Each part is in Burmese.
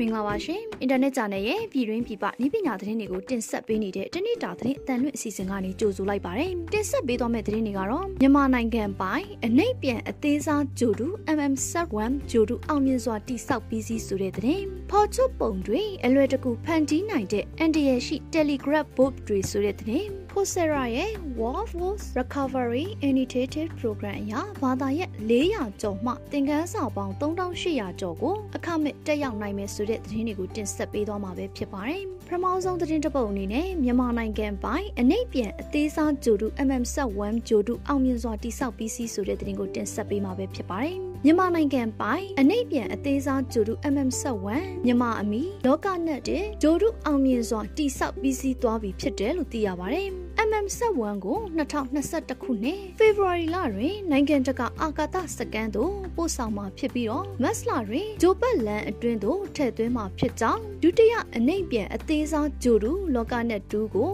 မင်္ဂလာပါရှင်အင်တာနက်ဂျာနယ်ရဲ့ပြည်တွင်းပြည်ပနည်းပညာသတင်းတွေကိုတင်ဆက်ပေးနေတဲ့တနေ့တာသတင်းအတန်လွင့်အစီအစဉ်ကနေကြိုဆိုလိုက်ပါတယ်တင်ဆက်ပေးသွားမယ့်သတင်းတွေကတော့မြန်မာနိုင်ငံပိုင်အနှိပ်ပြန်အသေးစားဂျိုတူ MM71 ဂျိုတူအောင်မြင်စွာတိစောက်ပြီးစီးဆိုတဲ့သတင်းဖော်ချုပ်ပုံတွေအလွယ်တကူဖန်တီးနိုင်တဲ့ NDL ရှိ Telegraph Book တွေဆိုတဲ့သတင်း Coursera ရဲ့ War Force Recovery Initiative Program အရဘာသာရပ်400ကျော်မှသင်ခန်းစာပေါင်း3800ကျော်ကိုအခမဲ့တက်ရောက်နိုင်မယ်ဆိုတဲ့သတင်းတွေကိုတင်ဆက်ပေးသွားမှာပဲဖြစ်ပါတယ်။ပထမဆုံးသတင်းတစ်ပုဒ်အနေနဲ့မြန်မာနိုင်ငံပိုင်အနှိပ်ပြန်အသေးစားဂျိုတု MM71 ဂျိုတုအောင်မြင်စွာတိစောက်ပြီးစီးဆိုတဲ့သတင်းကိုတင်ဆက်ပေးမှာပဲဖြစ်ပါတယ်။ မြန်မာနိုင်ငံပိုင်အနှိပ်ပြန်အသေးစားဂျိုတု MM71 မြန်မာအမီလောကနက်တဲ့ဂျိုတုအောင်မြင်စွာတိစောက်ပြီးစီးသွားပြီဖြစ်တယ်လို့သိရပါတယ်။ MM71 ကို2021ခုနှစ်ဖေဖော်ဝါရီလတွင်နိုင်ငံတကာအာကာသစကန်သို့ပို့ဆောင်မှာဖြစ်ပြီးတော့မတ်လတွင်ဂျိုပတ်လန်အတွင်းသို့ထည့်သွင်းမှာဖြစ်ကြောင်းဒုတိယအနှိမ့်ပြန်အသေးစားဂျိုတူလောကနက်2ကို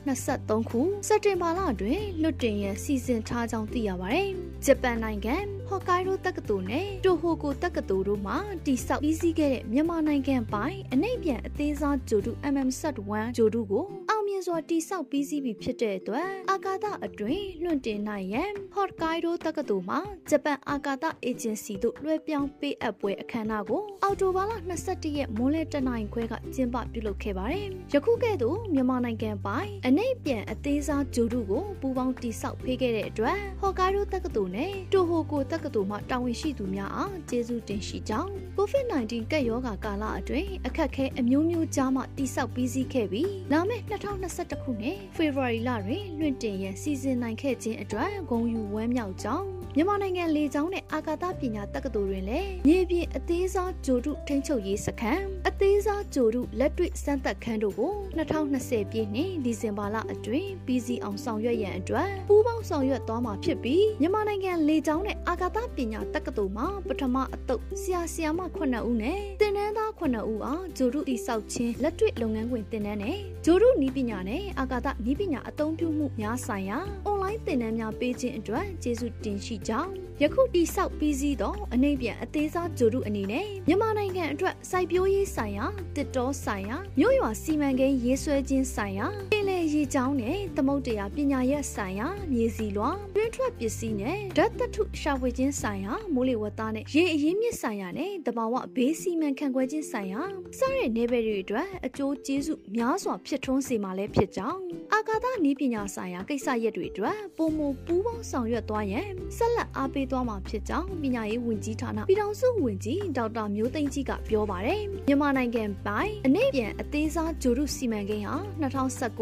2023ခုစက်တင်ဘာလတွင်လွတ်တင်ရန်စီစဉ်ထားကြောင်းသိရပါတယ်။ ဂျပန်နိုင်ငံဟော့ကိုင်ဒိုတက္ကသိုလ်နဲ့တိုဟိုကိုတက္ကသိုလ်တို့မှတိစောက်ပြီးစီးခဲ့တဲ့မြန်မာနိုင်ငံပိုင်အနှိမ့်ပြန်အသေးစားဂျိုတူ MM71 ဂျိုတူကို မြင့်စွာတိစောက်ပြီးစီးပြီဖြစ်တဲ့အတွက်အာကာသအတွင်းလွှင့်တင်နိုင်ရန်ဟော့ကိုင်ဒိုတက္ကသိုလ်မှဂျပန်အာကာသအေဂျင်စီတို့လွှဲပြောင်းပေးအပ်ပွဲအခမ်းအနားကိုအော်တိုဘာလ22ရက်မိုးလဲတနိုင်ခွဲကကျင်းပပြုလုပ်ခဲ့ပါတယ်။ယခုကဲ့သို့မြန်မာနိုင်ငံပိုင်အနှိပ်ပြန်အသေးစားဂျိုဒုကိုပူပေါင်းတိစောက်ဖေးခဲ့တဲ့အတွက်ဟော့ကိုင်ဒိုတက္ကသိုလ်နဲ့တိုဟိုကိုတက္ကသိုလ်မှတာဝန်ရှိသူများအားကျေးဇူးတင်ရှိကြောင်း COVID-19 ကပ်ရောဂါကာလအတွင်းအခက်ခဲအမျိုးမျိုးကြားမှတိစောက်ပြီးစီးခဲ့ပြီးလာမယ့်2021ခုနှစ်ဖေဖော်ဝါရီလတွင်လွှင့်တင်ရန်စီစဉ်နိုင်ခဲ့ခြင်းအတွက်ဂုဏ်ယူဝမ်းမြောက်ကြောင်းမြန်မာနိုင်ငံလေကြောင်းနဲ့အာကာသပညာတက္ကသိုလ်တွင်လည်းမြေပြင်အသေးစားဂျိုတုထိန်းချုပ်ရေးစခန်းအသေးစားဂျိုတုလက်တွေ့စမ်းသပ်ခန်းတို့ကို2020ပြည့်နှစ်ဒီဇင်ဘာလအတွင်းပြီးစီအောင်ဆောင်ရွက်ရန်အတွက်ပူးပေါင်းဆောင်ရွက်သွားမှာဖြစ်ပြီးမြန်မာနိုင်ငံလေကြောင်းနဲ့အာကာသပညာတက္ကသိုလ်မှာပထမအတုပ်ဆရာဆရာမ9ဦးနဲ့တင် နန်းသား9ဦးအားဂျိုတုတိဆောက်ခြင်းလက်တွေ့လုပ်ငန်းခွင်တင်နန်းနဲ့ဂျိုတုနီးပညာနဲ့အာကာသနီးပညာအသုံးပြုမှုများဆိုင်ရာအွန်လိုင်းသင်တန်းများပေးခြင်းအတွက်ကျေးဇူးတင်ရှိကြောင်းယခုတိဆောက်ပြီးစီးသောအနေပြန်အသေးစားဂျိုတုအနေနဲ့မြန်မာနိုင်ငံအတွက်စိုက်ပျိုးရေးဆိုင်ရာတစ်တောဆိုင်ရာမြို့ရွာစီမံကိန်းရေးဆွဲခြင်းဆိုင်ရာပင်လယ်ရေကြောင်းနဲ့သမုတ်တရားပညာရပ်ဆိုင်ရာမြေစီလွှာတွင်းထွက်ပစ္စည်းနဲ့ဓာတ်သတ္ထုရှာဖွေခြင်းဆိုင်ရာမိုးလေဝသနဲ့ရေအရင်းမြစ်ဆိုင်ရာနဲ့တဘာဝဘေးစီမံခန့်ခွဲခြင်းဆိုင်ရာစတဲ့နေပယ်တွေအတွက်အကျိုးကျေးဇူးများစွာဖြစ်ထွန်းစေမှာလည်းဖြစ်ကြောင်းအာကာသနည်းပညာဆိုင်ရာကိစ္စရပ်တွေအတွက်ပုံမပူးပေါင်းဆောင်ရွက်သွားရန်ဆက်လက်အားပေးသွားမှာဖြစ်ကြောင်းပညာရေးဝန်ကြီးဌာနပြည်ထောင်စုဝန်ကြီးဒေါက်တာမျိုးသိန်းကြီးကပြောပါတယ်မြန်မာနိုင်ငံပိုင်အနေပြန်အသေးစားဂျိုရုစီမံကိန်းဟာ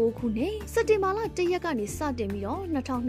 2019ခုနှစ်စက်တင်ဘာလ1ရက်ကနေစတင်ပြီးတော့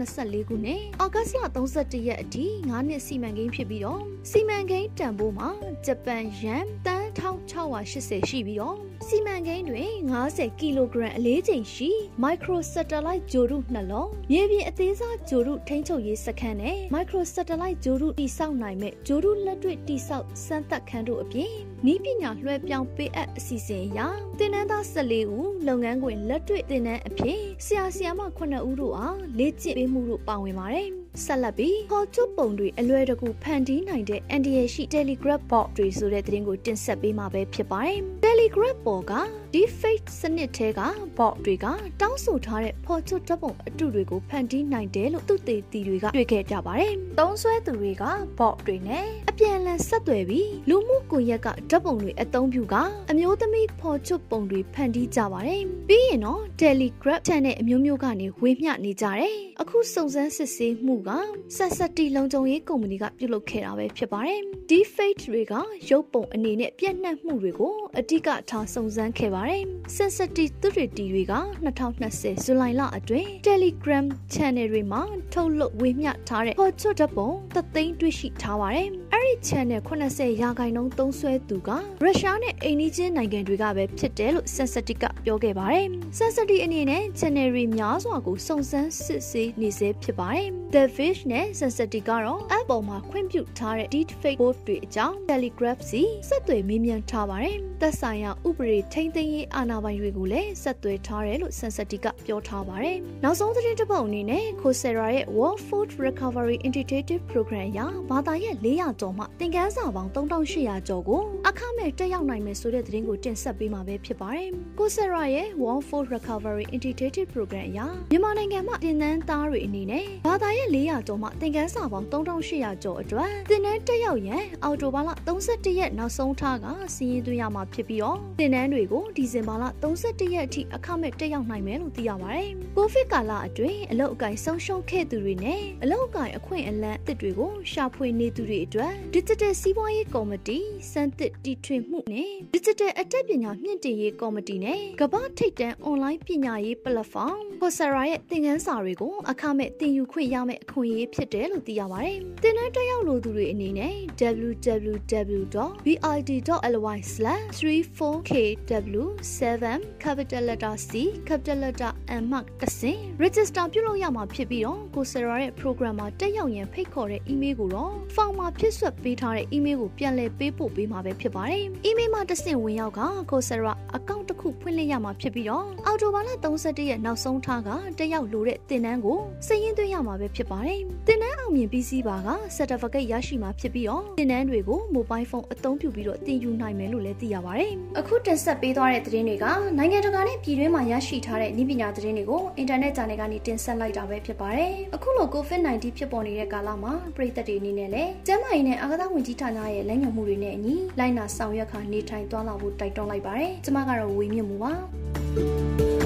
2024ခုနှစ်အောက်ဂတ်လ31ရက်အထိ9နှစ်စီမံကိန်းဖြစ်ပြီးတော့စီမံကိန်းတန်ဖိုးမှာဂျပန်ယန်တန် 1680ရှိပြီးတော့စီမံကိန်းတွင်90ကီလိုဂရမ်အလေးချိန်ရှိ micro satellite ဂျိုရုနှလုံးမြေပြင်အသေးစားဂျိုရုထိန်းချုပ်ရေးစခန်းနဲ့ micro satellite ဂျိုရုတိစောက်နိုင်မဲ့ဂျိုရုလက်တွေ့တိစောက်စမ်းသပ်ခန်းတို့အပြင်နီးပညာလွှဲပြောင်းပေးအပ်အစီအစဉ်အရတင်နန်းသား14ဦးလုပ်ငန်းခွင်လက်တွေ့တင်နန်းအဖြစ်ဆရာဆရာမ9ဦးတို့အားလေ့ကျင့်ပေးမှုတို့ပါဝင်ပါတယ် ဆက်လက်ပြီးဟော်ကျွပုံတွေအလွယ်တကူဖန်တီးနိုင်တဲ့ NDA ရှိ Telegraph bot တွေဆိုတဲ့သတင်းကိုတင်ဆက်ပေးမှာပဲဖြစ်ပါတယ်။ Telegraph bot က deepfake စနစ်ထဲက bot တွေကတောင်းဆိုထားတဲ့ဖော်ချွတ်ဓာတ်ပုံအတုတွေကိုဖန်တီးနိုင်တယ်လို့သူတေတီတွေကတွေ့ခဲ့ကြပါတယ်။သုံးစွဲသူတွေက bot တွေနဲ့အပြန်အလှန်ဆက်သွယ်ပြီးလူမှုကွန်ရက်ကဓာတ်ပုံတွေအသုံးပြုကအမျိုးသမီးဖော်ချွတ်ပုံတွေဖန်တီးကြပါတယ်။ပြီးရင်တော့ Telegraph channel အမျိုးမျိုးကနေဝေမျှနေကြတယ်။အခုစုံစမ်းစစ်ဆေးမှုကဆက်ဆက်တီလုံခြုံရေးကုမ္ပဏီကပြုလုပ်ခဲ့တာပဲဖြစ်ပါတယ်။ Deepfake တွေကရုပ်ပုံအနေနဲ့ပြန့်နှံ့မှုတွေကိုအဓိကထားစုံစမ်းခဲ့ပါတယ်။ Sensitive သူတွေတီတွေက2020ဇူလိုင်လအတွင်း Telegram Channel တွေမှာထုတ်လွှင့်ဝေမျှထားတဲ့ hot shot ဓာတ်ပုံသသိန်းတွေ့ရှိထားပါတယ်။အဲ့ဒီ channel 80ရာခိုင်နှုန်းသုံးစွဲသူကရုရှားနဲ့အိန္ဒိချင်းနိုင်ငံတွေကပဲဖြစ်တယ်လို့ Sensitive ကပြောခဲ့ပါတယ်။ Sensitive အနေနဲ့ channel တွေများစွာကိုစုံစမ်းစစ်ဆေးနေစေဖြစ်ပါတယ်။ The Fish နဲ့ Sensitive ကတော့ app ပေါ်မှာခွင့်ပြုထားတဲ့ deepfake post တွေအကြောင်း Telegraph စီဆက်သွယ်မေးမြန်းထားပါတယ်။သက်ဆိုင်ရာဥပဒေထိန်းသိမ်းရေးအာဏာပိုင်တွေကိုလည်းဆက်သွယ်ထားတယ်လို့ Sensitive ကပြောထားပါတယ်။နောက်ဆုံးသတင်းတစ်ပုဒ်အနေနဲ့ Coursera ရဲ့ World Food Recovery Integrative Program ရဘာသာရဲ့400ကျော်ကျော်မှသင်ခန်းစာပေါင်း3800ကျော်ကိုအခမဲ့တက်ရောက်နိုင်မယ်ဆိုတဲ့သတင်းကိုတင်ဆက်ပေးမှာပဲဖြစ်ပါတယ်။ကိုဆရာရဲ့ One for Recovery Integrated Program အရမြန်မာနိုင်ငံမှာတင်နန်းသားတွေအနေနဲ့ဘာသာရဲ့400ကျော်မှသင်ခန်းစာပေါင်း3800ကျော်အတွက်သင်တန်းတက်ရောက်ရန်အော်တိုဘာလ31ရက်နောက်ဆုံးထားကစီးရင်သွင်းရမှာဖြစ်ပြီးတော့သင်တန်းတွေကိုဒီဇင်ဘာလ31ရက်အထိအခမဲ့တက်ရောက်နိုင်မယ်လို့သိရပါတယ်။ကိုဗစ်ကာလအတွင်းအလုပ်အကင်ဆုံးရှုံးခဲ့သူတွေနဲ့အလုပ်အကင်အခွင့်အလမ်းအသစ်တွေကိုရှာဖွေနေသူတွေအတွက် Digital စီးပွားရေးကော်မတီစံသစ်တီထွင်မှုနဲ့ Digital အတတ်ပညာမြင့်တင်ရေးကော်မတီနဲ့ကမ္ဘာထိပ်တန်း online ပညာရေး platform Coursera ရဲ့သင်ခန်းစာတွေကိုအခမဲ့သင်ယူခွင့်ရမယ့်အခွင့်အရေးဖြစ်တယ်လို့သိရပါတယ်။သင်တန်းတက်ရောက်လိုသူတွေအနေနဲ့ www.bid.ly/34kw7 capital letter C capital letter M မှတဆင့် register ပြုလုပ်ရမှာဖြစ်ပြီးတော့ Coursera ရဲ့ program မှာတက်ရောက်ရင်ဖိတ်ခေါ်တဲ့ email ကိုတော့ form မှာဖြည့်ဆွတ်ပေးထားတဲ့ email ကိုပြန်လည်ပေးပို့ပေးမှာပဲဖြစ်ပါတယ်။ email မှာတဆင့်ဝင်ရောက်က Coursera account တစ်ခုဖွင့်လှစ်ရမှာဖြစ်ပြီးတော့အော်တိုဘာလ31ရက်နောက်ဆုံးထားကတက်ရောက်လိုတဲ့သင်တန်းကိုစာရင်းသွင်းရမှာပဲဖြစ်ပါတယ်။သင်တန်းအောင်မြင်ပြီးစီးပါက certificate ရရှိမှာဖြစ်ပြီးတော့သင်တန်းတွေကို mobile phone အသုံးပြုပြီးတော့သင်ယူနိုင်မယ်လို့လည်းသိရပါတယ်။အခုတင်ဆက်ပေးသွားတဲ့သတင်းတွေကနိုင်ငံတကာနဲ့ပြည်တွင်းမှာရရှိထားတဲ့ဤပညာသတင်းတွေကိုအင်တာနက်ဂျာနယ်ကနေတင်ဆက်လိုက်တာပဲဖြစ်ပါတယ်။အခုလို COVID-19 ဖြစ်ပေါ်နေတဲ့ကာလမှာပြည်သက်တွေအနေနဲ့လည်းကျန်းမာရေးနဲ့အာကစားဝန်ကြီးဌာနရဲ့လမ်းညွှန်မှုတွေနဲ့အညီလိုက်နာဆောင်ရွက်ခါနေထိုင်သွားလာဖို့တိုက်တွန်းလိုက်ပါတယ်။ကျွန်မကတော့ဝေမြင့်မှုပါ။